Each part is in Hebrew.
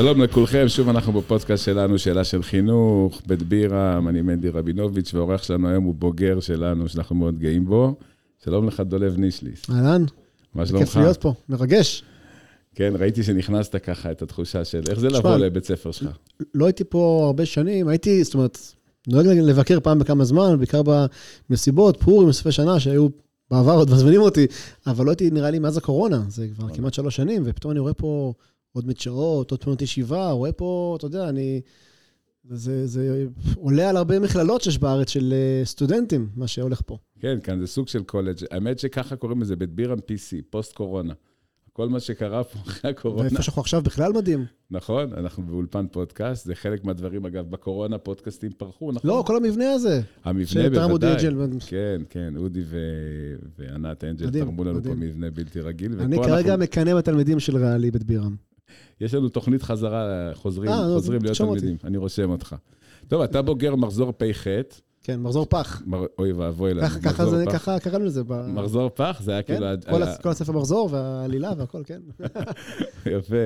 שלום לכולכם, שוב אנחנו בפודקאסט שלנו, שאלה של חינוך, בית בירם, אני מנדי רבינוביץ', והאורח שלנו היום הוא בוגר שלנו, שאנחנו מאוד גאים בו. שלום לך, דולב נישליס. אהלן, מה שלומך? כיף להיות פה, מרגש. כן, ראיתי שנכנסת ככה, את התחושה של איך זה לבוא לבית ספר שלך. לא הייתי פה הרבה שנים, הייתי, זאת אומרת, נוהג לבקר פעם בכמה זמן, בעיקר במסיבות, פורים, סופי שנה, שהיו בעבר עוד מזמינים אותי, אבל לא הייתי, נראה לי, מאז הקורונה, זה כבר נכון. כמעט שלוש שנים, ופתאום אני רואה פה עוד מדשאות, עוד פינות ישיבה, רואה פה, אתה יודע, אני... זה, זה עולה על הרבה מכללות שיש בארץ של אה, סטודנטים, מה שהולך פה. כן, כאן זה סוג של קולג'. האמת שככה קוראים לזה, בית בירם PC, post קורונה. כל מה שקרה פה אחרי הקורונה. ואיפה שאנחנו עכשיו בכלל מדהים. נכון, אנחנו באולפן פודקאסט, זה חלק מהדברים, אגב, בקורונה פודקאסטים פרחו, נכון? לא, כל המבנה הזה. המבנה בוודאי. כן, כן, אודי ו... וענת אנג'ל מדהים, תרמו לנו מדהים. פה מבנה בלתי רגיל. אני כרגע אנחנו- מקנא בתלמידים של ריאלי בית בירם. יש לנו תוכנית חזרה, חוזרים, אה, נו, חוזרים להיות תרשום אותי. תלמידים, אני רושם אותך. טוב, אתה בוגר מחזור פ"ח, כן, מחזור פח. מר- אוי ואבוי לנו, ככה- זה, פח. ככה קראנו לזה. ב- מחזור פח, זה היה כן, כאילו... כל היה- כל הספר מחזור והעלילה והכל, כן. יפה.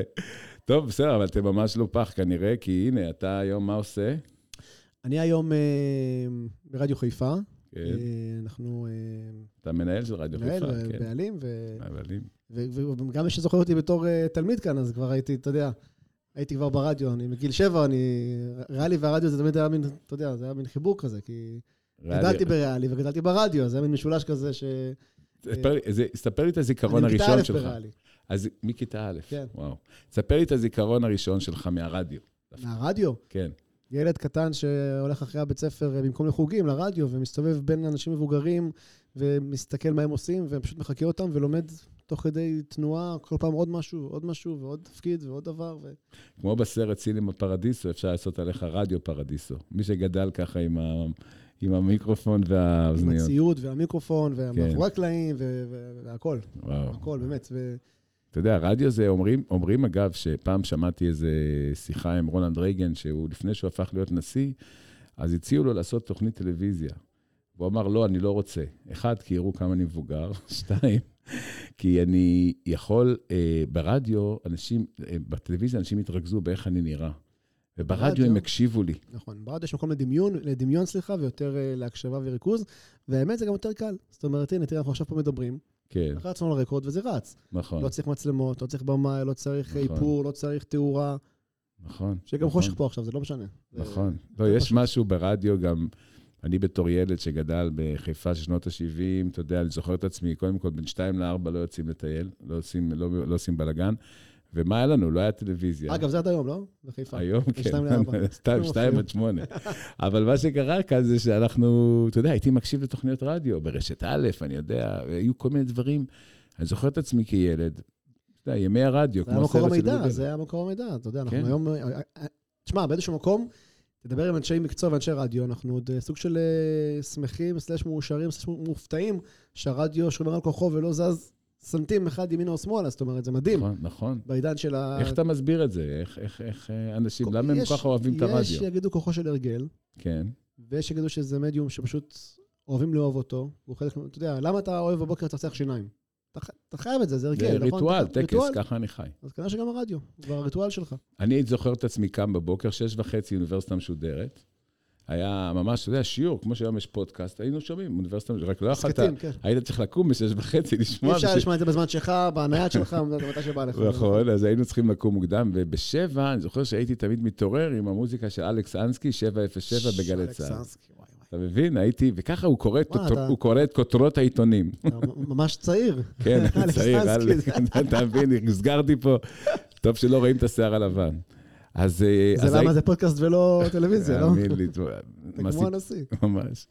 טוב, בסדר, אבל אתם ממש לא פח כנראה, כי הנה, אתה היום מה עושה? אני היום אה, ברדיו חיפה. כן, אה, אנחנו אה, אתה מנהל של רדיו מנהל חיפה, כן. ובעלים, ו- הבעלים. וגם מי שזוכר אותי בתור אה, תלמיד כאן, אז כבר הייתי, אתה יודע, הייתי כבר ברדיו, אני מגיל שבע, אני... ריאלי והרדיו זה תמיד היה מין, אתה יודע, זה היה מין חיבור כזה, כי גדלתי בריאלי וגדלתי ברדיו, זה היה מין משולש כזה ש... ספר לי- זה- ספר לי את אני הזיכרון מכיתה הראשון א' שלך. בריאלי. אז מכיתה א', כן. וואו. ספר לי את הזיכרון הראשון שלך מהרדיו. מהרדיו. כן. ילד קטן שהולך אחרי הבית ספר אה, במקום לחוגים, לרדיו, ומסתובב בין אנשים מבוגרים, ומסתכל מה הם עושים, ופשוט מחקה אותם, ולומד תוך כדי תנועה, כל פעם עוד משהו, עוד משהו, ועוד תפקיד, ועוד דבר. ו... כמו בסרט סינמה פרדיסו, אפשר לעשות עליך רדיו פרדיסו. מי שגדל ככה עם, ה... עם המיקרופון עם והאוזניות. הציוד, והמיקרופון, והמאחורי הקלעים, ו- ו- והכל, וואו. הכל, באמת. ו... אתה יודע, רדיו זה, אומרים, אומרים אגב, שפעם שמעתי איזה שיחה עם רולנד רייגן, שהוא, לפני שהוא הפך להיות נשיא, אז הציעו לו לעשות תוכנית טלוויזיה. והוא אמר, לא, אני לא רוצה. אחד, כי יראו כמה אני מבוגר. שתיים, כי אני יכול, אה, ברדיו, אנשים, אה, בטלוויזיה אנשים יתרכזו באיך אני נראה. וברדיו ברדיו? הם הקשיבו לי. נכון, ברדיו יש מקום לדמיון, לדמיון, סליחה, ויותר אה, להקשבה וריכוז, והאמת זה גם יותר קל. זאת אומרת, הנה, תראה, אנחנו עכשיו פה מדברים, כן, רצנו לרקורד וזה רץ. נכון, לא צריך מצלמות, לא צריך במאי, לא צריך נכון. איפור, לא צריך תאורה. נכון. שגם נכון. חושך פה עכשיו, זה לא משנה. זה- נכון. לא, זה יש פשוט. משהו ברדיו גם, אני בתור ילד שגדל בחיפה של שנות ה-70, אתה יודע, אני זוכר את עצמי, קודם כל, בין שתיים לארבע לא יוצאים לטייל, לא עושים, לא, לא עושים בלאגן, ומה היה לנו? לא היה טלוויזיה. אגב, זה עד היום, לא? בחיפה. היום, כן, שתיים לארבע. שתיים. עד שמונה. אבל מה שקרה כאן זה שאנחנו, אתה יודע, הייתי מקשיב לתוכניות רדיו, ברשת א', אני יודע, היו כל מיני דברים. אני זוכר את עצמי כילד, אתה יודע, ימי הרדיו, זה היה כמו מקור סרט של המידע, גוגל. זה היה מקור המידע, אתה יודע, אנחנו כן. היום... אה, אה, תשמע, באיזשהו מקום, תדבר עם אנשי מקצוע ואנשי רדיו, אנחנו עוד אה, סוג של אה, שמחים, סלש מאושרים, סלש מופתעים, שהרדיו שומר על כוחו ולא זז סנטים אחד ימינה או שמאלה, זאת אומרת, זה מדהים. נכון, נכון. בעידן של ה... איך אתה מסביר את זה? איך, איך, איך אה, אנשים, למה הם יש- כל כך אוהבים את יש הרדיו? שיגידו כוחו של הרגל, כן, ויש שיגידו שזה מדיום שפשוט אוהבים לאהוב אותו, והוא חלק, אתה יודע, למה אתה אוהב בבוקר לצחצח שיניים? אתה חייב את זה, זה זה הרגל, נכון? ריטואל, אתה- טקס, ריטואל. ככה אני חי. אז כנראה שגם הרדיו, כבר הריטואל שלך. אני זוכר את עצמי קם בבוקר, שש וחצי, אוניברסיטה משודרת. היה ממש, אתה יודע, שיעור, כמו שהיום יש פודקאסט, היינו שומעים, אוניברסיטה רק לא יכולת, כן. היית צריך לקום בשש וחצי אי לשמוע. אפשר בשביל- לשמוע את זה בזמן שלך, בנייד שלך, מתי שבא לך. נכון, אז היינו צריכים לקום מוקדם, ובשבע, אני זוכר שהייתי תמיד מתעורר עם המוזיקה של אלכס אנסקי, 707 בגלי אלכס צה"ל. אנסקי, וואי, וואי. אתה מבין? הייתי, וככה הוא קורא כותר- אתה- הוא קורא את כותרות העיתונים. אתה ממש צעיר. כן, אני צעיר, אתה מבין, הסגרתי פה. טוב שלא רואים את השיער הלבן. אז... אה, אז זה למה הי- זה פודקאסט ולא טלוויזיה, לא? תאמין לי, אתה כמו הנשיא. ממש.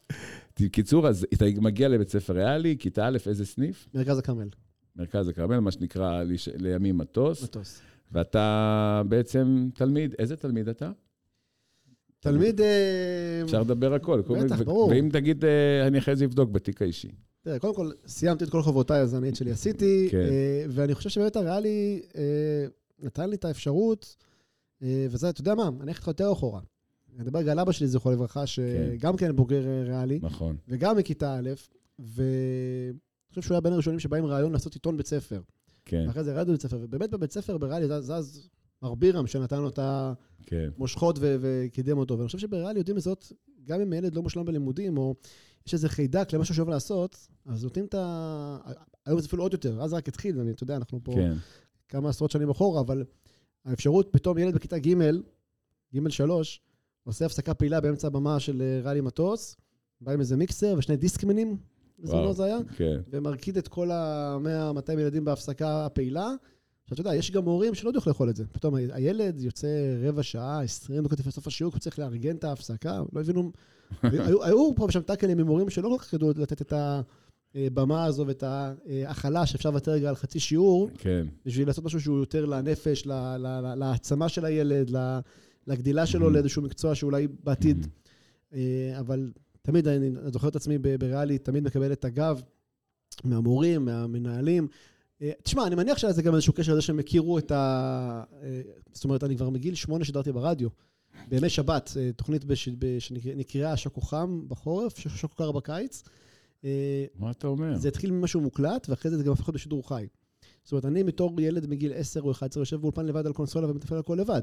בקיצור, אז אתה מגיע לבית ספר ריאלי, כיתה א', איזה סניף? מרכז הכרמל, מרכז הכרמל, מה שנקרא לימים מטוס, מטוס. ואתה בעצם תלמיד, איזה תלמיד אתה? תלמיד... אה, אפשר לדבר הכל. כל בטח, ברור. ואם תגיד, אה, אני אחרי זה אבדוק בתיק האישי. תראה, קודם כל, סיימתי את כל חובותיי הזנית שלי, עשיתי, כן. אה, ואני חושב שבאמת הריאלי נתן לי את האפשרות, וזה, אתה יודע מה, אני אלך איתך יותר אחורה. אני אדבר רגע על אבא שלי, זכרו לברכה, שגם כן בוגר ריאלי, נכון. וגם מכיתה א', ואני חושב שהוא היה בין הראשונים שבאים רעיון לעשות עיתון בית ספר. כן. ואחרי זה רדיו בית ספר, ובאמת בבית ספר בריאלי זז, מר בירם, שנתן לו את כן. המושכות ו- וקידם אותו. ואני חושב שבריאלי יודעים לזאת, גם אם הילד לא מושלם בלימודים, או יש איזה חיידק למשהו שאוהב לעשות, אז נותנים את ה... היום זה אפילו עוד יותר, אז רק התחיל, ואני, אתה יודע, אנחנו פה כן. כמה עשרות שנים אחורה, אבל האפשרות, פתאום ילד בכיתה ג', ג' שלוש, עושה הפסקה פעילה באמצע הבמה של אה, ריאלי מטוס, בא עם איזה מיקסר ושני דיסקמנים, בזמנו וואו. זה היה, כן. ומרקיד את כל ה-100-200 ילדים בהפסקה הפעילה. אתה יודע, יש גם הורים שלא יודעים לאכול את זה. פתאום הילד יוצא רבע שעה, 20 דקות לפני סוף השיעור, הוא צריך לארגן את ההפסקה, לא הבינו... היו, היו פה ושם טאקלים עם הורים שלא כל כך ידעו לתת את הבמה הזו ואת ההכלה שאפשר לוותר רגע על חצי שיעור, כן. בשביל לעשות משהו שהוא יותר לנפש, להעצמה של הילד, לגדילה שלו Mhm. לאיזשהו מקצוע שאולי בעתיד. אה, אבל תמיד, אני זוכר את עצמי בריאלי, תמיד מקבל את הגב מהמורים, מהמנהלים. אה, תשמע, אני מניח שהיה זה גם איזשהו קשר לזה שהם הכירו את ה... אה, זאת אומרת, אני כבר מגיל שמונה שידרתי ברדיו. בימי שבת, אה, תוכנית בש- שנקראה שקו חם בחורף, שקו קר בקיץ. מה אתה אומר? זה התחיל ממשהו מוקלט, ואחרי זה זה גם הפך להיות בשידור חי. זאת אומרת, אני בתור ילד מגיל 10 או 11 יושב באולפן לבד על קונסולה ומתפעל הכל לבד.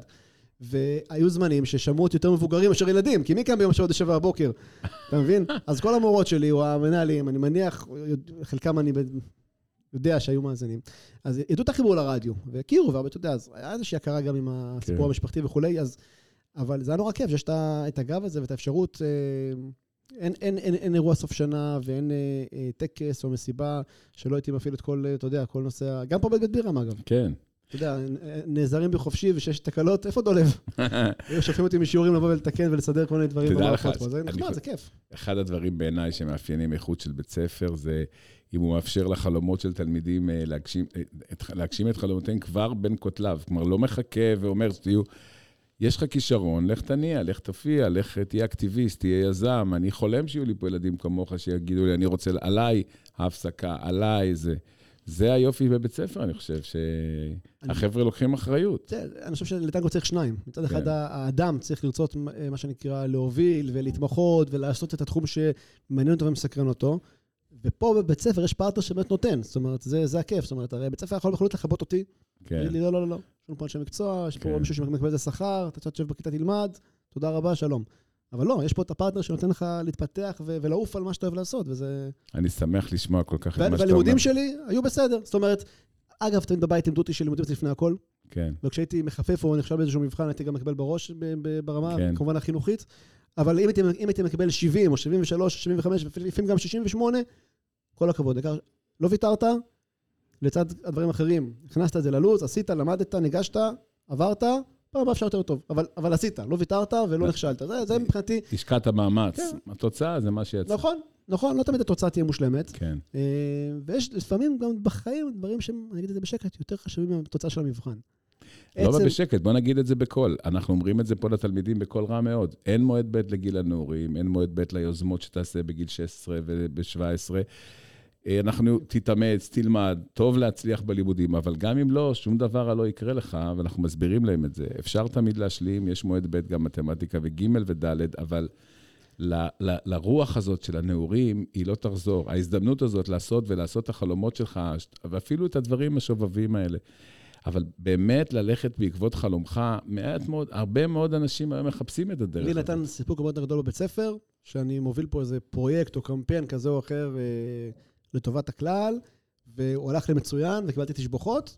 והיו זמנים ששמעו אותי יותר מבוגרים מאשר ילדים, כי מי קם ביום שבת בשבע בבוקר? אתה מבין? אז כל המורות שלי, או המנהלים, אני מניח, חלקם אני יודע שהיו מאזינים, אז ידעו את החיבור לרדיו, והכירו, ואתה יודע, אז היה איזושהי הכרה גם עם הסיפור כן. המשפחתי וכולי, אז... אבל זה היה נורא כיף, שיש את הגב הזה ואת האפשרות... אה, אין, אין, אין, אין אירוע סוף שנה ואין אה, אה, טקס או מסיבה שלא הייתי מפעיל את כל, אה, אתה יודע, כל נושא, גם פה בבית בירם אגב. כן. אתה יודע, נעזרים בי חופשי ושיש תקלות, איפה דולב? היו שולחים אותי משיעורים לבוא ולתקן ולסדר כל מיני דברים תדע לך, זה נחמד, זה כיף. אחד הדברים בעיניי שמאפיינים איכות של בית ספר זה אם הוא מאפשר לחלומות של תלמידים אה, להגשים, אה, את, להגשים את חלומותיהם כבר בין כותליו. כלומר, לא מחכה ואומר שתהיו... יש לך כישרון, לך תניע, לך תופיע, לך תהיה אקטיביסט, תהיה יזם. אני חולם שיהיו לי פה ילדים כמוך שיגידו לי, אני רוצה, עליי ההפסקה, עליי זה. זה היופי בבית ספר, אני חושב, שהחבר'ה לוקחים אחריות. אני חושב שלטנגו צריך שניים. מצד אחד, כן. האדם צריך לרצות, אה, מה שנקרא, להוביל ולהתמחות ולעשות את התחום שמעניין אותו ומסקרן אותו. ופה בבית ספר יש פרטנר שבאמת נותן, זאת אומרת, זה, זה הכיף. זאת אומרת, הרי בית ספר יכול בקלות לכבות אותי, כן, לי, לא, לא, לא, לא, יש לנו פה אנשי מקצוע, יש פה כן. מישהו שמקבל איזה שכר, אתה תשב בכיתה תלמד, תודה רבה, שלום. אבל לא, יש פה את הפרטנר שנותן לך להתפתח ו- ולעוף על מה שאתה אוהב לעשות, וזה... אני שמח לשמוע כל כך את מה שאתה אומר. והלימודים שלי היו בסדר. זאת אומרת, אגב, תמיד בבית לימדו אותי שלימודים זה לפני הכל, כן, וכשהייתי מחפף או נכשל באיזשהו מבחן, הייתי גם מקבל בראש ברמה, כן. כמובן החינוכית. אבל אם הייתי, אם הייתי מקבל 70 או 73 או 75, ולפעמים גם 68, כל הכבוד. העיקר, לא ויתרת, לצד הדברים האחרים, הכנסת את זה ללו"ז, עשית, למדת, ניגשת, עברת, פעם הבאה אפשר יותר טוב. אבל, אבל עשית, לא ויתרת ולא נכשלת. זה, זה מבחינתי, השקעת מאמץ. כן. התוצאה זה מה שיצא. נכון, נכון, לא תמיד התוצאה תהיה מושלמת. כן. אה, ויש לפעמים גם בחיים דברים שהם, אני אגיד את זה בשקט, יותר חשובים מהתוצאה של המבחן. לא עצם- בשקט, בוא נגיד את זה בקול. אנחנו אומרים את זה פה לתלמידים בקול רע מאוד. אין מועד ב' לגיל הנעורים, אין מועד ב' ליוזמות שתעשה בגיל 16 וב-17. אנחנו, תתאמץ, תלמד, טוב להצליח בלימודים, אבל גם אם לא, שום דבר לא יקרה לך, ואנחנו מסבירים להם את זה. אפשר תמיד להשלים, יש מועד ב' גם מתמטיקה וג' וד', אבל ל, ל, לרוח הזאת של הנעורים, היא לא תחזור. ההזדמנות הזאת לעשות ולעשות את החלומות שלך, ואפילו את הדברים השובבים האלה. אבל באמת ללכת בעקבות חלומך, מעט מאוד, הרבה מאוד אנשים היום מחפשים את הדרך לי. נתן סיפוק יותר גדול בבית ספר, שאני מוביל פה איזה פרויקט או קמפיין כזה או אחר אה, לטובת הכלל, והוא הלך למצוין וקיבלתי תשבוכות,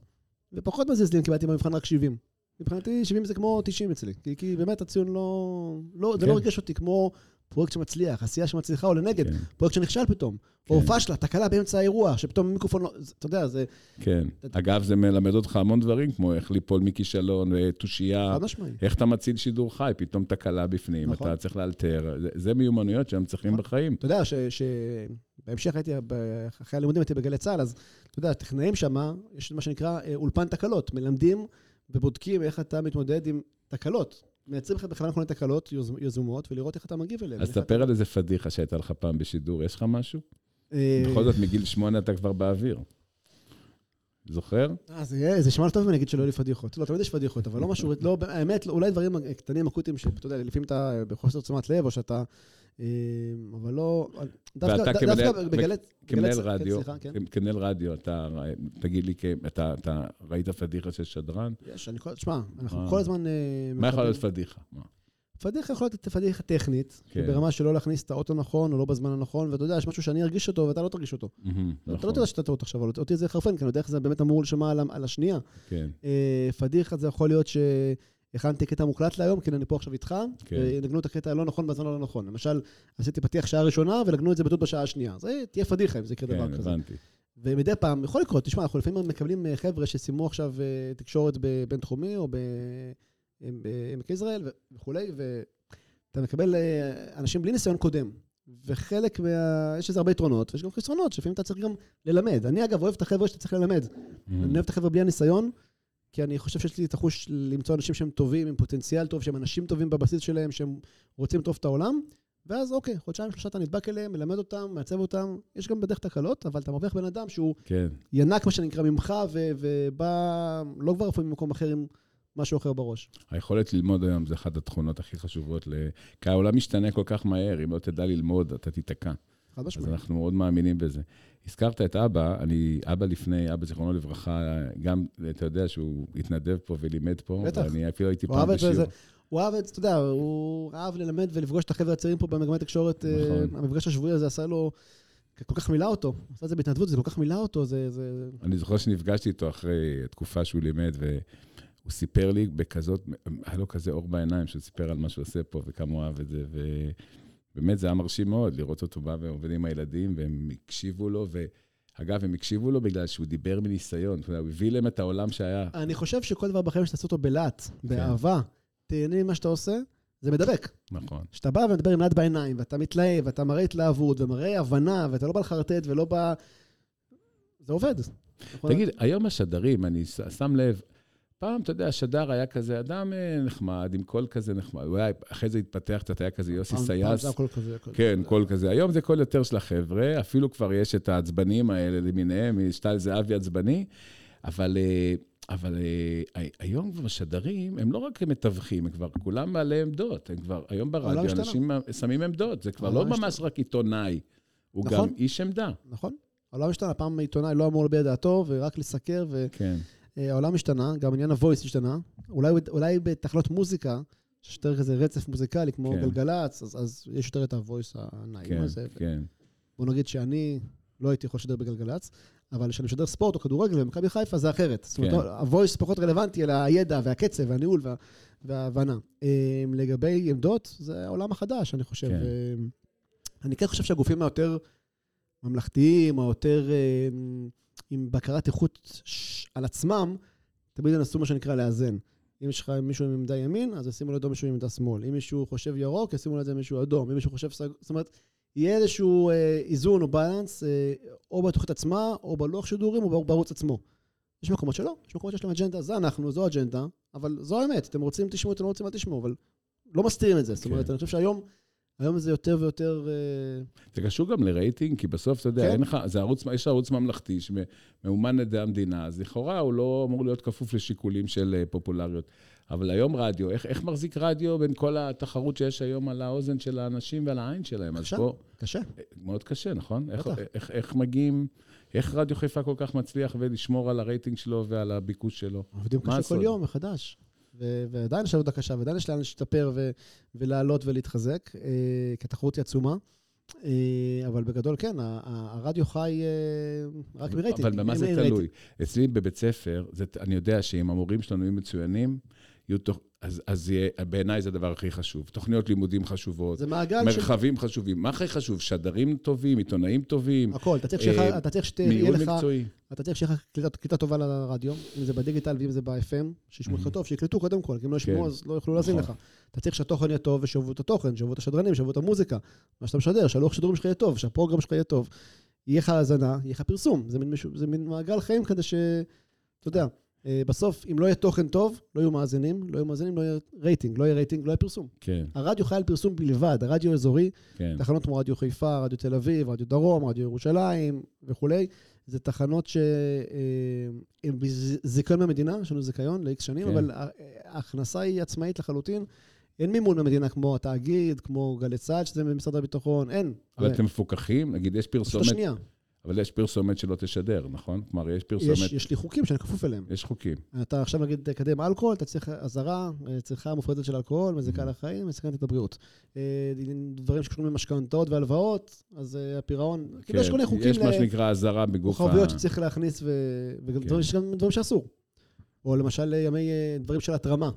ופחות מזיז קיבלתי במבחן רק 70. מבחינתי 70 זה כמו 90 אצלי, כי, כי באמת הציון לא... לא זה כן. לא ריגש אותי כמו פרויקט שמצליח, עשייה שמצליחה או לנגד, כן, פרויקט שנכשל פתאום, כן. או פשלה, תקלה באמצע האירוע, שפתאום מיקרופון לא... אתה יודע, זה כן. אגב, זה מלמד אותך המון דברים, כמו איך ליפול מכישלון, אה, תושייה. איך אתה מציל שידור חי, פתאום תקלה בפנים, נכון. אתה צריך לאלתר. זה- זה מיומנויות שהם צריכים נכון. בחיים. אתה יודע שבהמשך הייתי, ב- אחרי הלימודים הייתי בגלי צה"ל, אז אתה יודע, טכנאים שם, יש מה שנקרא אה, אולפן תקלות. מלמדים ובודקים איך אתה מתמודד עם תקלות. מייצרים לך בכוונה כל מיני תקלות יזומות, ולראות איך אתה מגיב אליהן. אז תספר על איזה פדיחה שהייתה לך פעם בשידור, יש לך משהו? אה, בכל זאת, מגיל שמונה אתה כבר באוויר. זוכר? אה, זה יהיה- זה שמע טוב אם אני אגיד שלא היו לי פדיחות. לא, תמיד יש פדיחות, אבל לא משהו, לא, האמת, אולי דברים קטנים, אקוטיים, שאתה יודע, לפעמים אתה בחוסר תשומת לב, או שאתה אבל לא... ואתה כמנהל- רדיו. כמנהל רדיו, אתה, תגיד לי, אתה, ראית פדיחה של שדרן? יש, אני כל... תשמע, אנחנו אה. כל הזמן... אה, מה יכול להיות פדיחה? פדיחה יכול להיות פדיחה טכנית, כן. ברמה שלא להכניס את האוטו נכון או לא בזמן הנכון, ואתה יודע, יש משהו שאני ארגיש אותו ואתה לא תרגיש אותו. מהמם, אתה לא נכון, תדע שאתה טעות עכשיו, אבל אותי זה יחרפן, כי אני יודע איך זה באמת אמור להישמע על השנייה. כן, אה, פדיחה זה יכול להיות שהכנתי קטע מוקלט להיום, כי אני פה עכשיו איתך, כן. ונגנו את הקטע הלא נכון בזמן הלא נכון. למשל, עשיתי פתיח שעה ראשונה ונגנו את זה בטעות בשעה השנייה. זה תהיה פדיחה אם זה יקרה כן, דבר כזה. הבנתי. ומדי פעם, יכול לקרות, תשמע, אנחנו לפעמים מקבלים אה, חבר'ה שסיימו עכשיו אה, תקשורת בבינתחומי או בעמק יזרעאל ו- וכולי, ואתה מקבל אה, אנשים בלי ניסיון קודם. וחלק מה... יש לזה הרבה יתרונות, ויש גם חסרונות, שלפעמים אתה צריך גם ללמד. אני, אגב, אוהב את החבר'ה שאתה צריך ללמד. מהמם. אני אוהב את החבר'ה בלי הניסיון, כי אני חושב שיש לי את החוש למצוא אנשים שהם טובים, עם פוטנציאל טוב, שהם אנשים טובים בבסיס שלהם, שהם רוצים לטוב את העולם, ואז אוקיי, חודשיים, שלושה אתה נדבק אליהם, מלמד אותם, מעצב אותם. יש גם בדרך תקלות, אבל אתה מרוויח בן אדם שהוא כן, ינק, מה שנקרא, ממך, ו- ובא לא כבר לפעמים ממקום אחר עם משהו אחר בראש. היכולת ללמוד היום זה אחת התכונות הכי חשובות, ל... כי העולם משתנה כל כך מהר, אם לא תדע ללמוד, אתה תיתקע. חד אז משמעית. אנחנו מאוד מאמינים בזה. הזכרת את אבא, אני, אבא לפני, אבא זיכרונו לברכה, גם, אתה יודע שהוא התנדב פה ולימד פה, בטח. ואני אפילו הייתי הוא פעם בשיעור. זה- הוא אהב את זה, אתה יודע, הוא אהב ללמד ולפגוש את החבר'ה הצעירים פה במגמת תקשורת. אה, נכון. המפגש השבועי הזה עשה לו, כל כך מילא אותו. הוא עשה את זה בהתנדבות, זה כל כך מילא אותו, זה... זה- אני זוכר שנפגשתי איתו אחרי התקופה שהוא לימד, והוא סיפר לי בכזאת, היה לו כזה אור בעיניים, שהוא סיפר על מה שהוא עושה פה וכמה הוא אהב את זה, ובאמת זה היה מרשים מאוד לראות אותו בא ועובד עם הילדים, והם הקשיבו לו, ואגב, הם הקשיבו לו בגלל שהוא דיבר מניסיון, הוא הביא להם את העולם שהיה. אני חושב שכל דבר בחיים שתעשו אותו בלהט, כן. באהבה, תהנה ממה שאתה עושה, זה מדבק. נכון. כשאתה בא ומדבר עם להט בעיניים, ואתה מתלהב, ואתה מראה התלהבות, ומראה הבנה, ואתה לא בא לחרטט ולא בא... זה עובד. תגיד, היום השדרים, אני שם לב, פעם, אתה יודע, השדר היה כזה אדם אה, נחמד, עם קול כזה נחמד. הוא היה, אחרי זה התפתח קצת, היה כזה יוסי פעם- פעם סייס. זה הכל כזה. הכל- כן, קול כזה. היום זה קול יותר של החבר'ה, אפילו כבר יש את העצבנים האלה למיניהם, שטל זהבי עצבני, אבל, אה, אבל אה, היום כבר השדרים, הם לא רק מתווכים, הם כבר כולם בעלי עמדות. הם כבר, היום ברדיו השתנה. אנשים שמים עמדות, זה כבר לא העולם ממש רק עיתונאי, הוא נכון. גם איש עמדה. נכון. העולם השתנה, פעם עיתונאי לא אמור להביע דעתו, ורק לסקר, כן, והעולם השתנה, גם עניין הוויס השתנה. אולי, אולי בתחנות מוזיקה, שיש יותר כזה רצף מוזיקלי, כמו כן. גלגלצ, אז, אז יש יותר את הוויס הנעים כן, הזה. כן. בוא נגיד שאני לא הייתי יכול לשדר בגלגלצ, אבל כשאני משדר ספורט או כדורגל במכבי חיפה זה אחרת. זאת כן. אומרת, הוויס פחות רלוונטי, אלא הידע והקצב והניהול וה, וההבנה. אה, לגבי עמדות, זה העולם החדש, אני חושב. כן. אה, אני כן חושב שהגופים היותר ממלכתיים, או יותר אה, עם בקרת איכות על עצמם, תמיד ינסו מה שנקרא לאזן. אם יש לך מישהו עם עמדה ימין, אז ישימו לידו מישהו עם עמדה שמאל. אם מישהו חושב ירוק, ישימו לידו מישהו אדום. אם מישהו חושב סגול, זאת אומרת, יהיה איזשהו אה, איזון או בלנס, אה, או בתוכנית עצמה, או בלוח שידורים, או בערוץ עצמו. יש מקומות שלא, יש מקומות שיש להם אג'נדה, זה אנחנו, זו אג'נדה, אבל זו האמת, אתם רוצים תשמעו, אתם לא רוצים אל תשמעו, אבל לא מסתירים את זה. זאת אומרת, כן. אני חושב שהיום, היום זה יותר ויותר... אה, זה קשור גם לרייטינג, כי בסוף, אתה יודע, כן. אין לך, זה ערוץ, יש ערוץ ממלכתי שמאומן על ידי המדינה, אז לכאורה הוא לא אמור להיות כפוף לשיקולים של אה, פופולריות. אבל היום רדיו, איך, איך מחזיק רדיו בין כל התחרות שיש היום על האוזן של האנשים ועל העין שלהם? קשה. פה, קשה. אה, מאוד קשה, נכון? איך. איך, איך מגיעים, איך רדיו חיפה כל כך מצליח ולשמור על הרייטינג שלו ועל הביקוש שלו? עובדים קשה? כל יום מחדש. ו- ועדיין יש עבודה קשה, ועדיין יש לאן להשתפר ו- ולעלות ולהתחזק, אה, כי התחרות היא עצומה. אה, אבל בגדול, כן, הרדיו חי אה, רק מרייטינג. אבל במה זה תלוי? אצלי בבית ספר, אני יודע שאם המורים שלנו יהיו מצוינים, יהיו תוך, אז, אז בעיניי זה הדבר הכי חשוב. תוכניות לימודים חשובות, זה מעגל מרחבים חשובים. מה הכי חשוב? שדרים טובים, עיתונאים טובים, הכל. אתה צריך שיהיה לך- אה, שתהיה ניהול לך... מקצועי. אתה צריך שיהיה לך קליטה- קליטה טובה לרדיו, אם זה בדיגיטל ואם זה ב-FM, שישמעו אותך Mhm. טוב, שיקלטו קודם כל, כי אם לא ישמעו כן. אז לא יוכלו להאזין לך. נכון. אתה צריך שהתוכן יהיה טוב ושיאהבו את התוכן, שיאהבו את השדרנים, שיאהבו את המוזיקה, מה שאתה משדר, שהלוח שידורים שלך יהיה טוב, שה program שלך יהיה טוב. יהיה לך האזנה, יהיה לך פרסום. זה מין, זה מין מעגל חיים כזה ש... אתה יודע, אה, בסוף, אם לא יהיה תוכן טוב, לא יהיו מאזינים, לא יהיו מאזינים, לא יהיה רייטינג, לא יהיה רייטינג, לא יהיה פרסום. כן, הרדיו חי על פרסום בלבד, הרדיו אזורי, כן. תחנות כמו רדיו חיפה, רדיו תל אביב, רדיו דרום, רדיו ירושלים וכולי, זה תחנות שהן בזיכיון מהמדינה, יש לנו זיכיון ל-X שנים, כן. אבל ה- ההכנסה היא עצמאית לחלוטין. אין מימון במדינה כמו התאגיד, כמו גלי צה"ל, שזה במשרד הביטחון, אין. אבל אתם מפוקחים? נגיד, יש פרסומת, השנייה. אבל יש פרסומת שלא תשדר, נכון? כלומר, יש פרסומת, יש, יש לי חוקים שאני כפוף אליהם. יש חוקים. אתה עכשיו נגיד תקדם אלכוהול, אתה צריך אזהרה, אה, צריכה מופרזת של אלכוהול, מזיקה לחיים, מסכנת את הבריאות. אה, דברים שקשורים למשכנתאות והלוואות, אז אה, הפירעון, כאילו יש כל מיני חוקים כן, יש מה שנקרא אזהרה בגוף ה... כוכביות שצריך להכניס, ו... וגם כן. דברים, שאסור. או למשל ימי, דברים של התרמה.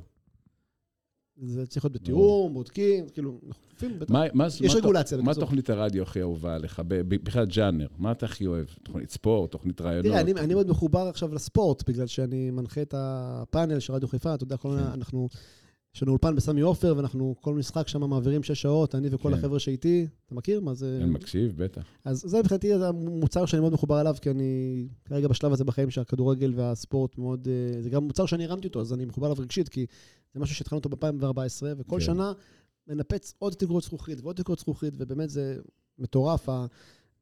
זה צריך להיות בתיאום, בודקים, כאילו, אנחנו בטח. יש רגולציה, מה. תוכנית הרדיו הכי אהובה עליך? ב- בכלל ג'אנר, מה אתה הכי אוהב? תוכנית ספורט, תוכנית רעיונות? תראה, אני, מאוד מחובר עכשיו לספורט, בגלל שאני מנחה את הפאנל של רדיו חיפה, אתה יודע, כן. אנחנו, יש לנו אולפן בסמי עופר, ואנחנו כל משחק שם מעבירים שש שעות, אני וכל כן. החבר'ה שאיתי, אתה מכיר? מה זה? אני מקשיב, בטח. אז זה מבחינתי המוצר שאני מאוד מחובר אליו, כי אני כרגע בשלב הזה בחיים שהכדורגל והספורט מאוד... אה, זה גם מוצר שאני הרמתי אותו, אז אני מחובר אליו רגשית, כי זה משהו שהתחלנו אותו ב-2014, וכל כן. שנה מנפץ עוד תקרות זכוכית ועוד תקרות זכוכית, ובאמת זה מטורף.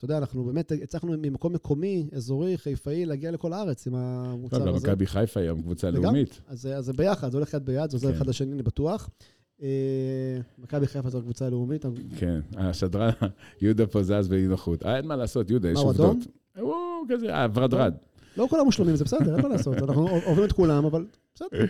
אתה יודע, אנחנו באמת הצלחנו ממקום מקומי, אזורי, חיפאי, להגיע לכל הארץ עם טוב, המוצר גם הזה. מכבי חיפה היום קבוצה לאומית. אז זה- ביחד, זה הולך יד ביד, זה עוזר כן. אחד לשני, אני בטוח. אה, מכבי חיפה זו הקבוצה הלאומית. כן, השדרן, יהודה פה זז באי-נוחות. אה, אין מה לעשות, יהודה, יש מה, הוא עובדות. אדום? הוא כזה, אה, ורדרד. לא כולם מושלמים, זה בסדר, אין מה לעשות. אנחנו אוהבים את כולם, אבל בסדר.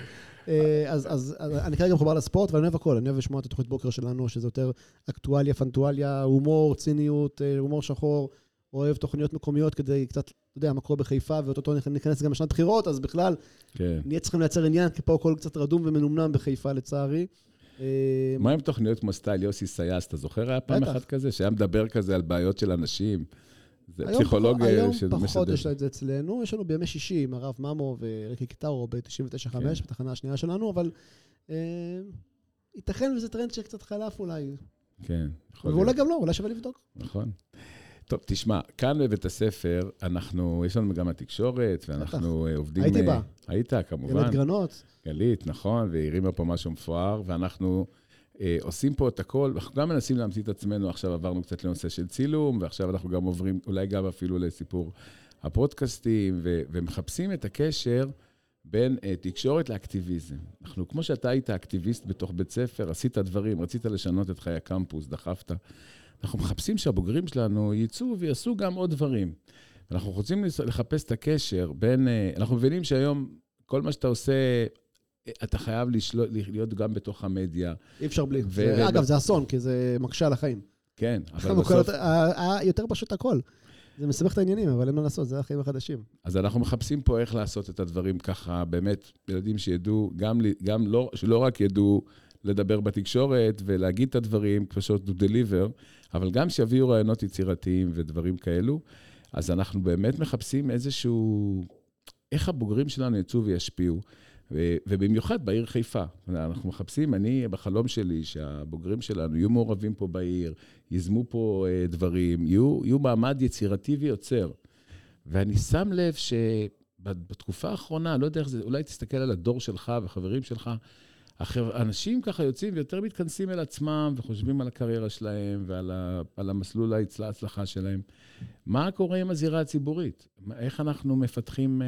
אה, אז, אז, אז אני כרגע מחובר לספורט, ואני אוהב הכל. אני אוהב לשמוע את התוכנית בוקר שלנו, שזה יותר אקטואליה, פנאיטואליה, הומור, ציניות, אה, הומור שחור. אוהב תוכניות מקומיות כדי קצת, אתה יודע, מה קורה בחיפה, ואו-טו-טו ניכנס גם לשנת בחירות, אז בכלל, כן. נהיה צריכים לייצר עניין, כי פה הכל קצת רדום ומנומנם בחיפה, לצערי. אה, מה עם תוכניות כמו style יוסי סיאס? אתה זוכר היה פעם. אחת כזה, שהיה מדבר כזה על בעיות של אנשים? זה היום פסיכולוג פחות- היום שמשדר. פחות יש לה את זה אצלנו, יש לנו בימי שישי עם הרב ממו וריקי קיטרו ב-99.5, כן. בתחנה השנייה שלנו, אבל אה, ייתכן וזה טרנד שקצת חלף אולי. כן, יכול ואולי להיות, גם לא, אולי שווה לבדוק. נכון. טוב, תשמע, כאן בבית הספר, אנחנו, יש לנו מגמת תקשורת, ואנחנו אה, עובדים... הייתי אה, בה. היית, כמובן. גרנות. גלית, נכון, והיא הרימה פה משהו מפואר, ואנחנו אה, עושים פה את הכל, אנחנו גם מנסים להמציא את עצמנו, עכשיו עברנו קצת לנושא של צילום, ועכשיו אנחנו גם עוברים, אולי גם אפילו לסיפור הפודקאסטים, ו- ומחפשים את הקשר בין אה, תקשורת לאקטיביזם. אנחנו, כמו שאתה היית אקטיביסט בתוך בית ספר, עשית דברים, רצית לשנות את חיי הקמפוס, דחפת. אנחנו מחפשים שהבוגרים שלנו יצאו ויעשו גם עוד דברים. אנחנו רוצים לחפש את הקשר בין, אה, אנחנו מבינים שהיום כל מה שאתה עושה, אה, אתה חייב לשלוט, להיות גם בתוך המדיה. אי אפשר בלי. ו- זה- ו- אגב, זה אסון, כי זה מקשה על החיים. כן, אבל בסוף... ה- ה- יותר פשוט הכל. זה מסבך את העניינים, אבל אין מה לעשות, זה החיים החדשים. אז אנחנו מחפשים פה איך לעשות את הדברים ככה, באמת, ילדים שידעו, גם, גם לא, שלא רק ידעו לדבר בתקשורת ולהגיד את הדברים, פשוט to deliver, אבל גם שיביאו רעיונות יצירתיים ודברים כאלו. אז אנחנו באמת מחפשים איזשהו... איך הבוגרים שלנו יצאו וישפיעו, ובמיוחד בעיר חיפה. אנחנו מחפשים, אני, בחלום שלי, שהבוגרים שלנו יהיו מעורבים פה בעיר, ייזמו פה אה, דברים, יהיו, יהיו מעמד יצירתי ויוצר. ואני שם לב שבתקופה האחרונה, לא יודע איך זה, אולי תסתכל על הדור שלך וחברים שלך, אנשים ככה יוצאים ויותר מתכנסים אל עצמם וחושבים על הקריירה שלהם ועל ה, על המסלול ההצל- ההצלחה שלהם. מה קורה עם הזירה הציבורית? איך אנחנו מפתחים אה,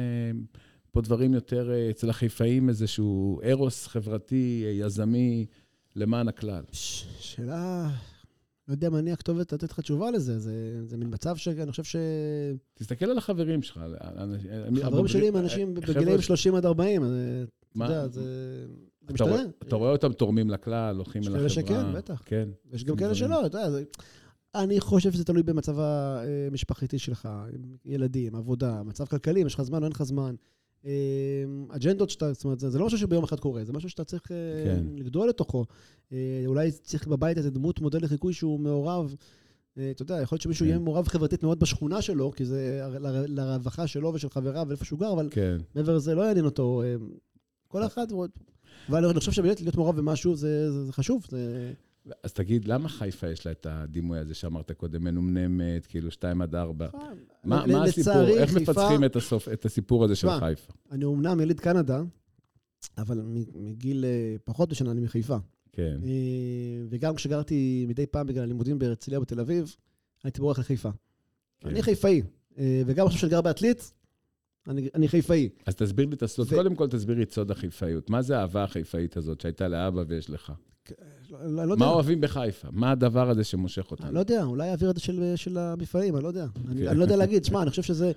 פה דברים יותר, אה, אצל החיפאים איזשהו ארוס חברתי, אה, יזמי, למען הכלל? שאלה, לא יודע מה אני הכתובת לתת לך תשובה לזה. זה זה מין מצב שאני חושב ש... תסתכל על החברים שלך. על- על- על- חברים שלי הם אנשים אה, בגילאים ש- 30 עד 40, אז אה, אתה מה? יודע, זה אתה משתנה. אתה רואה אותם תורמים לכלל, הולכים יש אל כאלה החברה. שכן, בטח. כן. יש גם. כאלה שלא, אתה יודע. אני חושב שזה תלוי במצב המשפחתי שלך, ילדים, עבודה, מצב כלכלי, אם יש לך זמן או אין לך זמן. אה, אג'נדות שאתה, זאת אומרת, זה לא משהו שביום אחד קורה, זה משהו שאתה צריך אה, כן. לגדול לתוכו. אה, אולי צריך בבית איזה דמות מודל לחיקוי שהוא מעורב. אה, אתה יודע, יכול להיות שמישהו כן. יהיה מעורב חברתית מאוד בשכונה שלו, כי זה לרווחה שלו ושל חבריו ואיפה שהוא גר, אבל כן. מעבר לזה לא יעניין אותו. כל אחד, אבל אני חושב שבאמת להיות מעורב במשהו זה, זה, זה חשוב. זה... אז תגיד, למה חיפה יש לה את הדימוי הזה שאמרת קודם, מנומנמת, כאילו 2 עד 4? מה, ל- מה הסיפור? איך מפצחים את, הסיפור הזה של חיפה? אני אומנם יליד קנדה, אבל מגיל אה, פחות משנה אני מחיפה. כן, אה, וגם כשגרתי מדי פעם בגלל הלימודים בהרצליה בתל אביב, הייתי בורח לחיפה. כן. אני חיפאי, אה, וגם עכשיו שאני גר בעתלית, אני, אני חיפאי. אז תסביר לי את הסוד. ו- קודם כל תסביר לי את סוד החיפאיות. מה זה האהבה החיפאית הזאת שהייתה לאבא ויש לך? לא לא יודע. מה אוהבים בחיפה? מה הדבר הזה שמושך אותנו? אני לא יודע, אולי האוויר הזה של, של המפעלים, אני לא יודע. אני, כן. אני לא יודע להגיד, שמע, אני חושב שזה...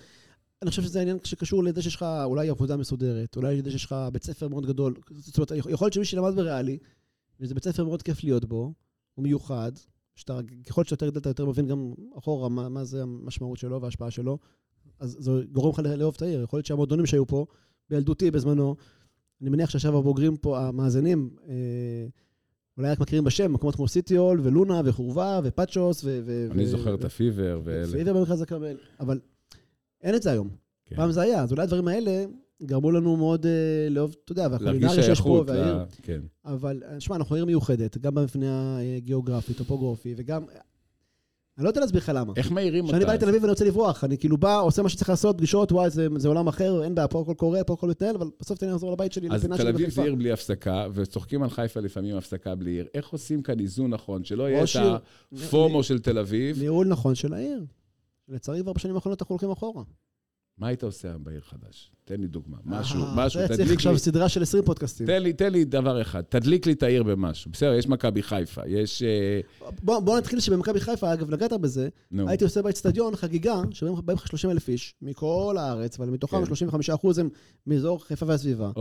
אני חושב שזה עניין שקשור לזה שיש לך אולי עבודה מסודרת, אולי לזה שיש לך בית ספר מאוד גדול. זאת אומרת, יכול להיות שמי שלמד בריאלי, וזה בית ספר מאוד כיף להיות בו, הוא מיוחד, שאתה, ככל שאתה יותר גדל, אתה יותר מבין גם אחורה מה, מה זה המשמעות שלו וההשפעה שלו, אז זה גורם לך לאהוב את העיר. יכול להיות שהמועדונים שהיו פה, בילדותי בזמנו, אני מניח שעכשיו הבוגרים פה, המאזינים, אה, אולי רק מכירים בשם, מקומות כמו סיטיול, ולונה, וחורבה, ופאצ'וס, ו... אני זוכר את הפיבר ואלה. פיבר במרכז הכרמל, אבל אין את זה היום. כן. פעם זה היה, אז אולי הדברים האלה גרמו לנו מאוד אה, לאהוב, אתה יודע, והקולינריה שיש פה. והעיר, כן. אבל אה, שמע, אנחנו עיר מיוחדת, גם במבנה הגיאוגרפי, טופוגרפי, וגם... אני לא יודע להסביר לך למה. איך מעירים אותה? כשאני בא לתל אביב ואני רוצה לברוח, אני כאילו בא, עושה מה שצריך לעשות, פגישות, וואי, זה, זה עולם אחר, אין בעיה, פה הכל קורה, פה הכל מתנהל, אבל בסוף תן לחזור לבית שלי, אז לפינה תל שלי אביב בחיפה. זה עיר בלי הפסקה, וצוחקים על חיפה לפעמים הפסקה בלי עיר. איך עושים כאן איזון נכון, שלא יהיה את הפומו של תל אביב? ניהול נכון של העיר. לצערי, כבר בשנים האחרונות אנחנו הולכים אחורה. מה היית עושה היום בעיר חדש? תן לי דוגמה. משהו, אה, משהו, צריך תדליק עכשיו לי. סדרה של 20 פודקאסטים. תן לי, תן לי דבר אחד, תדליק לי את העיר במשהו. בסדר, יש מכבי חיפה, יש... אה, בוא, בוא נתחיל שבמכבי חיפה, אגב, נגעת בזה, נו, הייתי עושה באצטדיון חגיגה, שבאים לך 30 אלף איש, מכל הארץ, אבל מתוכם כן. 35 אחוז הם מאזור חיפה והסביבה.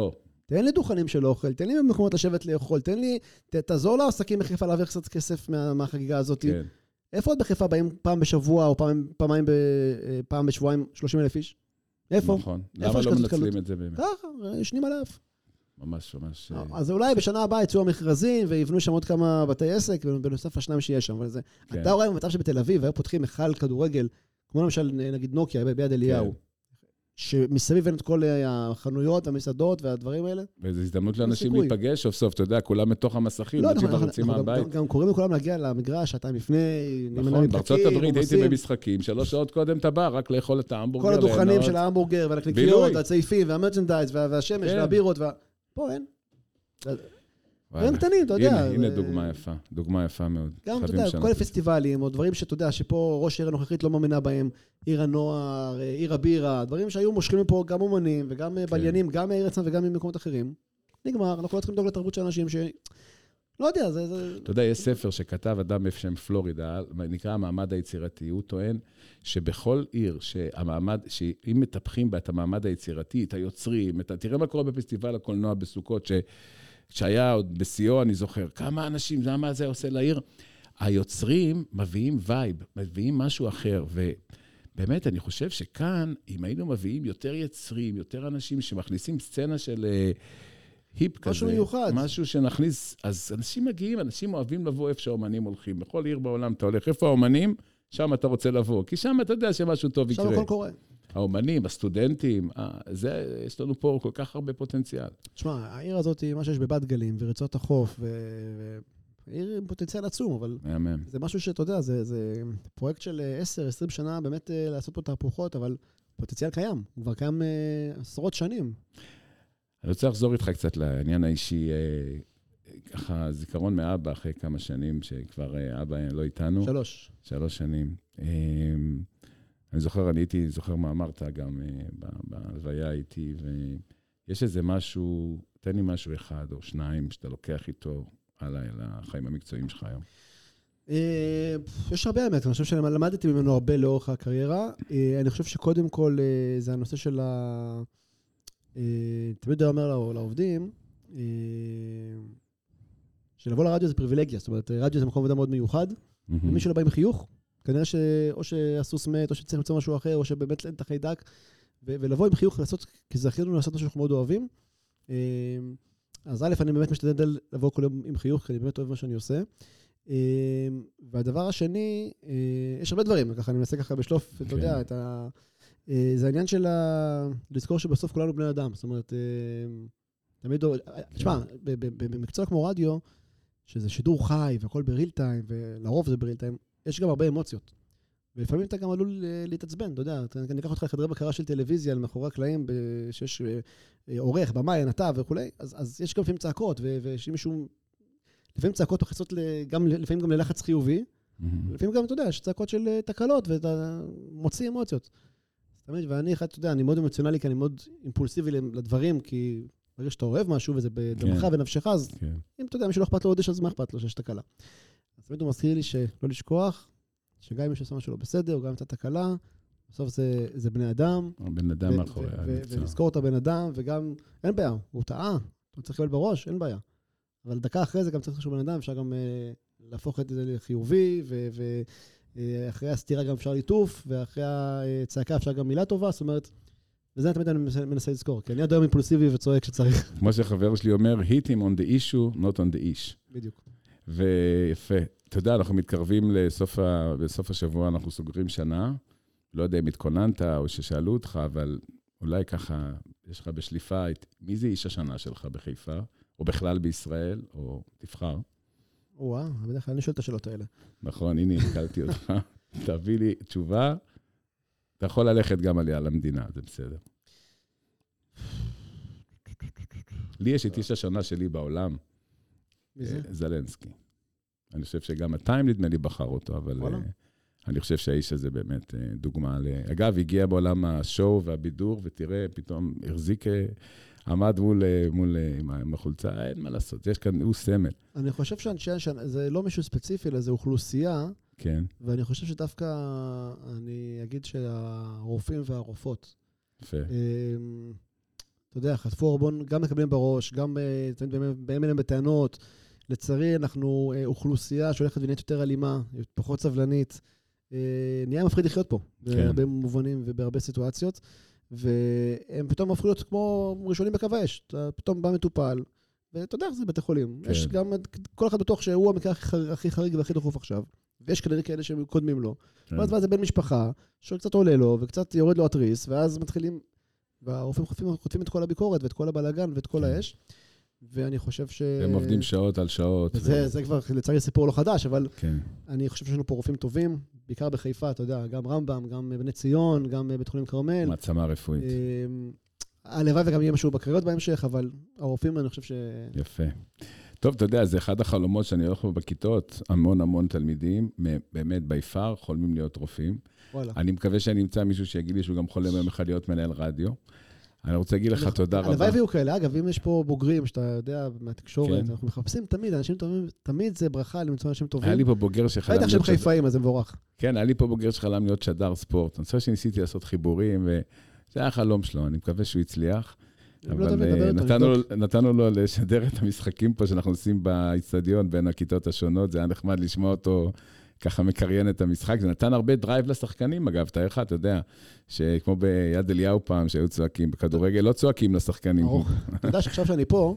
תן לי דוכנים של אוכל, תן לי מקומות לשבת לאכול, תן לי, ת, תעזור לעסקים בחיפה להעביר קצת כסף מה, מהחגיגה הזאת. כן. איפה עוד בחיפה באים פעם בשבוע, או פעם, פעמיים, ב, אה, פעם בשבועיים 30 אלף איש? איפה? נכון. למה לא מנצלים? את זה באמת? ככה, ישנים עליו. ממש, ממש... אה, אז אולי בשנה הבאה יצאו המכרזים ויבנו שם עוד כמה בתי עסק, בנוסף לשניים שיש שם, אבל זה... כן. אתה רואה במצב שבתל אביב היו פותחים היכל כדורגל, כמו למשל, נגיד נוקיה, ביד אליהו, כן. שמסביב אין את כל אה, החנויות והמסעדות והדברים האלה. וזו הזדמנות לאנשים סיכוי. להיפגש סוף סוף, אתה יודע, כולם בתוך המסכים, לא, אנשים אנחנו- יוצאים אנחנו גם-. גם- קוראים לכולם להגיע למגרש שעתיים לפני, נכון, בארצות הברית הייתי. במשחקים, שלוש שעות קודם אתה בא, רק לאכול את ההמבורגר. כל הדוכנים. של ההמבורגר והנקניקיות. והצעיפים והמרצ'נדייז וה- והשמש כן. והבירות וה... פה אין. דברים קטנים, אתה יודע. הנה, הנה דוגמה יפה, דוגמה יפה מאוד. גם, אתה יודע, כל. הפסטיבלים, או דברים שאתה יודע, שפה ראש העיר הנוכחית לא מאמינה בהם, עיר הנוער, אה, עיר הבירה, דברים שהיו מושכים מפה גם אומנים וגם אה, כן. בליינים, גם מעיר עצמה וגם ממקומות אחרים. נגמר, אנחנו לא צריכים לדאוג לתרבות של אנשים ש... לא יודע, זה... זה... אתה יודע, יש ספר שכתב אדם בשם פלורידה, נקרא המעמד היצירתי. הוא טוען שבכל עיר שהמעמד, שאם מטפחים בה את המעמד היצירתי, את היוצרים, את, תראה מה קורה בפסטיבל הקולנוע בסוכות, ש, שהיה עוד בשיאו, אני זוכר, כמה אנשים, זה מה זה עושה לעיר? היוצרים מביאים vibe, מביאים משהו אחר, ובאמת, אני חושב שכאן, אם היינו מביאים יותר יוצרים, יותר אנשים שמכניסים סצנה של... אה, היפ כזה. משהו מיוחד. משהו שנכניס, אז אנשים מגיעים, אנשים אוהבים לבוא איפה שהאומנים הולכים. בכל עיר בעולם אתה הולך, איפה האומנים? שם אתה רוצה לבוא. כי שם אתה יודע שמשהו טוב יקרה. עכשיו הכל קורה. האומנים, הסטודנטים, אה, זה, יש לנו פה כל כך הרבה פוטנציאל. תשמע, העיר הזאת מה שיש בבת גלים ורצועות החוף, ו... ו... עיר עם פוטנציאל עצום, אבל מהמם. זה משהו שאתה יודע, זה, זה פרויקט של 10-20 שנה באמת אה, לעשות פה תהפוכות, אבל פוטנציאל קיים, הוא כבר קיים אה, עשרות שנים. אני רוצה לחזור איתך קצת לעניין האישי, אה, ככה זיכרון מאבא אחרי כמה שנים שכבר אה, אבא לא איתנו. שלוש. שלוש שנים. אני זוכר, אני הייתי, זוכר מה אמרת גם אה, בהלוויה איתי, ויש איזה משהו, תן לי משהו אחד או שניים שאתה לוקח איתו הלאה אל החיים המקצועיים שלך היום. אה, יש הרבה האמת, אני חושב שלמדתי ממנו הרבה לאורך הקריירה. אה, אני חושב שקודם כל זה הנושא של ה... תמיד היה אומר לעו- לעובדים, שלבוא לרדיו זה פריבילגיה, זאת אומרת, רדיו זה מקום עבודה מאוד מיוחד, ומי שלא בא עם חיוך, כנראה שאו שהסוס מת, או שצריך למצוא משהו אחר, או שבאמת אין את החיידק, ולבוא עם חיוך ולעשות, כי לנו לעשות משהו שאנחנו מאוד אוהבים. אה, אז א', אני באמת משתדל לבוא כל יום עם חיוך, כי אני באמת אוהב מה שאני עושה. אה, והדבר השני, אה, יש הרבה דברים, ככה אני מנסה ככה בשלוף, אתה כן. יודע, את ה... אה, זה העניין של ה... לזכור שבסוף כולנו בני אדם. זאת אומרת, אה, תמיד... תשמע, ב- ב- ב- במקצוע כמו רדיו, שזה שידור חי והכל בריל טיים, ולרוב זה בריל טיים, יש גם הרבה אמוציות. ולפעמים אתה גם עלול אה, להתעצבן, אתה יודע, אני אקח אותך לחדרי בקרה של טלוויזיה, על מאחורי הקלעים, שיש אה, אה, עורך, במאי, נתב וכולי, אז, אז יש גם לפעמים צעקות, ו- ושאם מישהו... לפעמים צעקות מכניסות לפעמים גם ללחץ חיובי, מהמם. לפעמים גם, אתה יודע, יש צעקות של תקלות, ואתה מוציא אמוציות. תמיד, ואני אחד, אתה יודע, אני מאוד אמוציונלי, כי אני מאוד אימפולסיבי לדברים, כי ברגע שאתה אוהב משהו וזה בדמך כן. ונפשך, אז כן. אם אתה יודע, מישהו לא אכפת לו עוד יש, אז מה אכפת לו שיש תקלה? תמיד הוא מזכיר לי שלא לשכוח, שגם אם מישהו עושה משהו לא בסדר, או גם אם הייתה תקלה, בסוף זה, זה בני אדם. הבן אדם מאחורי המקצוע. ולזכור את הבן אדם, וגם, אין בעיה, הוא טעה, הוא צריך לקבל בראש, אין בעיה. אבל דקה אחרי זה גם צריך שהוא בן אדם, אפשר גם אה, להפוך את זה לחיובי, ואחרי הסתירה גם אפשר ליטוף, ואחרי הצעקה אפשר גם מילה טובה, זאת אומרת, וזה תמיד אני מנסה, מנסה לזכור, כי אני עד היום אימפולסיבי וצועק כשצריך. כמו שחבר שלי אומר, hit him on the issue, not on the ish. בדיוק. ויפה. אתה יודע, אנחנו מתקרבים לסוף ה... בסוף השבוע, אנחנו סוגרים שנה. לא יודע אם התכוננת או ששאלו אותך, אבל אולי ככה, יש לך בשליפה את... מי זה איש השנה שלך בחיפה? או בכלל בישראל, או תבחר. וואה, בדרך כלל אני שואל את השאלות האלה. נכון, הנה, התקלתי אותך. תביא לי תשובה. אתה יכול ללכת גם עליה למדינה, זה בסדר. לי יש את איש השנה שלי בעולם, מי זה? אה, זלנסקי. אני חושב שגם הטיים, נדמה לי, בחר אותו, אבל וואלה. אה, אני חושב שהאיש הזה באמת אה, דוגמה ל... אגב, הגיע בעולם השואו והבידור, ותראה, פתאום החזיק, אה, עמד מול, אה, מול, עם עם החולצה, אין מה לעשות, יש כאן, הוא סמל, אני חושב שאנשי זה לא מישהו ספציפי, אלא זה אוכלוסייה, כן, ואני חושב שדווקא, אני אגיד שהרופאים והרופאות, יפה. אתה יודע, חטפו אורבון, גם מקבלים בראש, גם תמיד באים אליהם בטענות. לצערי, אנחנו אה, אוכלוסייה שהולכת ונהיית יותר אלימה, פחות סבלנית. אה, נהיה מפחיד לחיות פה, כן. בהרבה מובנים ובהרבה סיטואציות. והם פתאום הפכו להיות כמו ראשונים בקו האש. אתה פתאום בא מטופל, ואתה יודע איך זה בתי חולים. כן. יש גם, כל אחד בטוח שהוא המקרה הכי חר- הכי חריג והכי דחוף עכשיו. ויש כנראה כאלה שהם קודמים לו. כן. ואז איזה בן משפחה, שקצת עולה לו, וקצת יורד לו התריס, ואז מתחילים, והרופאים חוטפים, חוטפים את כל הביקורת, ואת כל הבלאגן, ואת כל כן. ואני חושב ש... הם עובדים שעות על שעות. וזה ו- זה כבר, לצערי, סיפור לא חדש, אבל כן, אני חושב שיש לנו פה רופאים טובים, בעיקר בחיפה, אתה יודע, גם רמב"ם, גם בני ציון, גם בית חולים כרמל. מעצמה רפואית. אמ, הלוואי וגם יהיה משהו בקריות בהמשך, אבל הרופאים, אני חושב ש... יפה. טוב, אתה יודע, זה אחד החלומות שאני הולך בו בכיתות, המון המון תלמידים, באמת, בי פאר, חולמים להיות רופאים. וואלה. אני מקווה שאני אמצא מישהו שיגיד לי שהוא גם חולם יום אחד להיות מנהל רדיו. אני רוצה להגיד לך תודה רבה. הלוואי ויהיו כאלה. אגב, אם יש פה בוגרים שאתה יודע, מהתקשורת, כן. אנחנו מחפשים תמיד אנשים טובים, תמיד זה ברכה למצוא אנשים טובים. היה לי פה בוגר שחלם בטח שהם להיות... חיפאים, אז זה מבורך. כן, היה לי פה בוגר שחלם להיות שדר ספורט. אני חושב שניסיתי לעשות חיבורים, וזה היה החלום שלו, אני מקווה שהוא הצליח. לא אבל אה, נתנו לו לשדר את המשחקים פה שאנחנו עושים באיצטדיון בין הכיתות השונות, זה היה נחמד לשמוע אותו ככה מקריין את המשחק. זה נתן הרבה drive לשחקנים, אגב, תאר לך, אתה יודע, שכמו ביד אליהו פעם, שהיו צועקים, בכדורגל לא צועקים לשחקנים. אתה יודע שעכשיו שאני פה,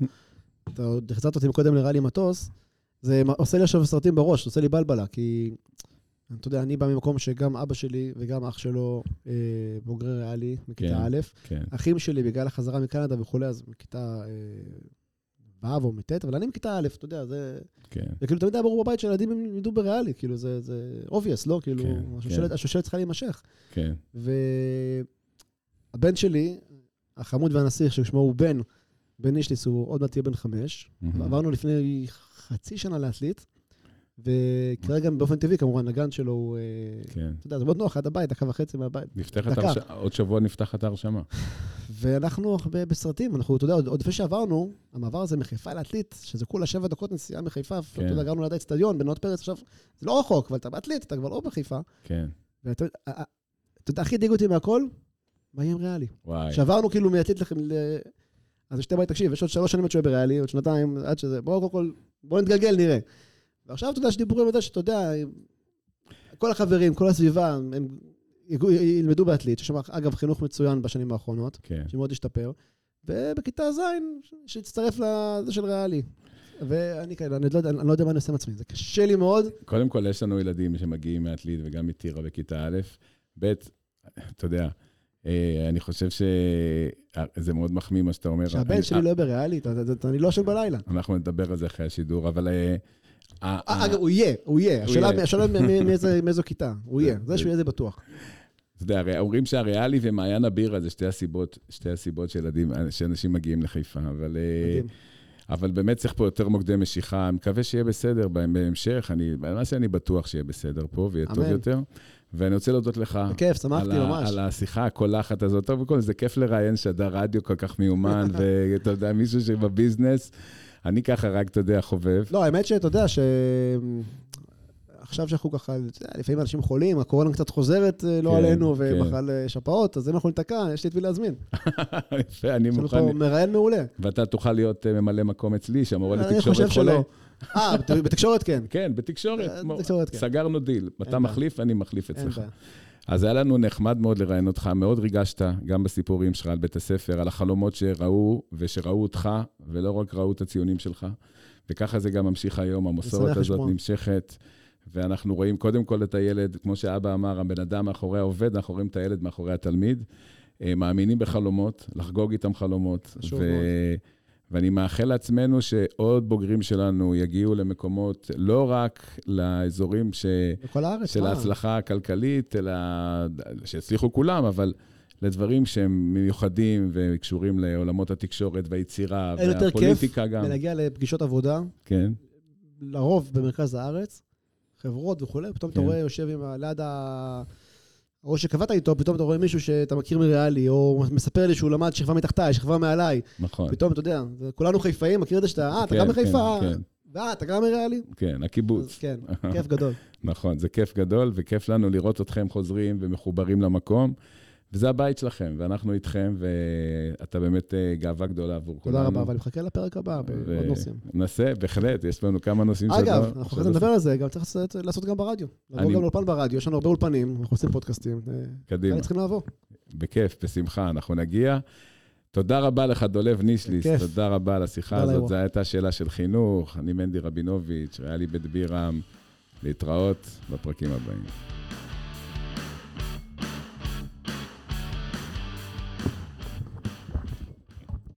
אתה עוד החזרת אותי קודם לרעלי מטוס, זה עושה לי עכשיו סרטים בראש, עושה לי בלבלה, כי אתה יודע, אני בא ממקום שגם אבא שלי וגם אח שלו אה, בוגרי ריאלי כן. מכיתה א', כן, אחים שלי בגלל החזרה מקנדה וכולי, אז מכיתה אה, ו' או מ-ט', אבל אני מכיתה א', אתה יודע, זה... כן, וכאילו תמיד היה ברור בבית שילדים ילמדו בריאלי, כאילו זה, זה obvious, לא? כאילו, כן, השושלת, כן. השושלת צריכה להימשך. כן, והבן שלי, החמוד והנסיך, ששמו הוא בן, בן אישליס, הוא עוד מעט יהיה בן חמש. מהמם. עברנו לפני חצי שנה לעתלית, וכרגע באופן טבעי, כמובן, הגן שלו הוא, אה, כן. אתה יודע, זה מאוד נוח, עד הבית, דקה וחצי מהבית. נפתחת. הרשמה, עוד שבוע נפתחת ההרשמה. ואנחנו בסרטים, אנחנו, אתה יודע, עוד לפני שעברנו, המעבר הזה מחיפה לעתלית, שזה כולה שבע דקות נסיעה מחיפה, כן. אתה יודע, גרנו ליד האצטדיון, בנאות פרץ, עכשיו, זה לא רחוק, אבל אתה בעתלית, אתה כבר לא בחיפה. כן, ואתה ה- ה- אתה יודע, הכי הדאיג אותי מהכל, מה יהיה עם ריאלי? וואי. שעברנו כאילו מעתלית לכם ל... אז שתי בית, תקשיב, יש עוד שלוש שנים עד שהוא יהיה בריאלי, עוד שנתיים, עד שזה... בואו קודם כל, בואו נתגלגל, נראה. ועכשיו אתה יודע, יש דיבורים על זה שאתה יודע, כל החברים, כל הסביבה, הם ילמדו בעתלית, שיש שם, אגב, חינוך מצוין בשנים האחרונות, כן. שמאוד השתפר, ובכיתה ז' שהצטרף לזה של ריאלי. ואני כאלה, אני לא יודע, אני לא יודע מה אני עושה עם עצמי, זה קשה לי מאוד. קודם כל, יש לנו ילדים שמגיעים מעתלית וגם מטירה בכיתה א', ב', אתה יודע, אה, אני חושב שזה מאוד מחמיא מה שאתה אומר. שהבן אני- שלי לא יהיה בריאלי, אתה- אתה- אתה- אני לא ישן בלילה. אנחנו נדבר על זה אחרי השידור, אבל... אה, אה, ה- אגב, הוא יהיה, הוא יהיה. השאלה מאיזו כיתה. הוא יהיה. זה- שהוא יהיה זה בטוח. אתה יודע, אומרים שהריאלי ומעיין הבירה זה שתי הסיבות, שתי הסיבות שילדים, שאנשים מגיעים לחיפה, אבל... אה, מדהים. אבל באמת צריך פה יותר מוקדי משיכה. אני מקווה שיהיה בסדר בהמשך. אני, מה שאני בטוח שיהיה בסדר פה ויהיה טוב אמן. יותר. ואני רוצה להודות לך. בכיף, שמחתי ממש. על השיחה הקולחת הזאת. טוב, קודם כל, זה כיף לראיין שדר רדיו כל כך מיומן, ואתה יודע, מישהו שבביזנס, אני ככה רק, אתה יודע, חובב. לא, האמת שאתה יודע ש... עכשיו שאנחנו ככה, לפעמים אנשים חולים, הקורונה קצת חוזרת אה, לא כן, עלינו, כן. ובכלל אה, שפעות, אז אם אנחנו ניתקע, יש לי את מי להזמין. יפה, אני יש מוכן. פה מראיין מעולה. ואתה תוכל להיות אה, ממלא מקום אצלי, שהמורה אני לתקשורת חושב חולה. שלא. אה, בת- בתקשורת כן. כן, בתקשורת. בתקשורת, כן. סגרנו דיל. אתה. מחליף, אני מחליף אצלך. אז היה לנו נחמד מאוד לראיין אותך, מאוד ריגשת, גם בסיפורים שלך על בית הספר, על החלומות שראו, ושראו אותך, ולא רק ראו את הציונים שלך. וככה זה גם ממשיך היום, המסורת הזאת לשמוע. נמשכת, ואנחנו רואים קודם כל את הילד, כמו שאבא אמר, הבן אדם מאחורי העובד, אנחנו רואים את הילד מאחורי התלמיד. אה, מאמינים בחלומות, לחגוג איתם חלומות. חשוב ו... מאוד. ואני מאחל לעצמנו שעוד בוגרים שלנו יגיעו למקומות, לא רק לאזורים ש... בכל הארץ, של מה? ההצלחה הכלכלית, אלא שהצליחו כולם, אבל לדברים שהם מיוחדים וקשורים לעולמות התקשורת והיצירה אין יותר כיף והפוליטיקה גם. ולהגיע לפגישות עבודה, כן, לרוב במרכז הארץ, חברות וכולי, פתאום אתה כן. רואה, יושב עם ה- ליד ה... הראש שקבעת איתו, פתאום אתה רואה מישהו שאתה מכיר מריאלי, או מספר לי שהוא למד שכבה מתחתיי, שכבה מעליי. נכון. פתאום, אתה יודע, כולנו חיפאים, מכיר את זה שאתה, אה, אתה כן, גם מחיפה, כן, אה, כן, ואה, אתה גם מריאלי? כן, הקיבוץ. כן, כיף גדול. נכון, זה כיף גדול, וכיף לנו לראות אתכם חוזרים ומחוברים למקום. וזה הבית שלכם, ואנחנו איתכם, ואתה באמת אה, גאווה גדולה עבור כולנו. תודה רבה, ואני מחכה לפרק הבא בעוד נושאים. ננסה, בהחלט, יש לנו כמה נושאים שעוד אגב, אנחנו אחרי זה נדבר על זה, גם צריך לעשות- גם ברדיו. לבוא גם לאולפן ברדיו, יש לנו הרבה אולפנים, אנחנו עושים פודקאסטים. אה, קדימה. צריכים לבוא. בכיף, בשמחה, אנחנו נגיע. תודה רבה לך, דולב נישליס. תודה רבה על השיחה הזאת. זו הייתה שאלה של חינוך, אני מנדי רבינוביץ', היה לי בית בירם. להתראות בפרקים הבאים.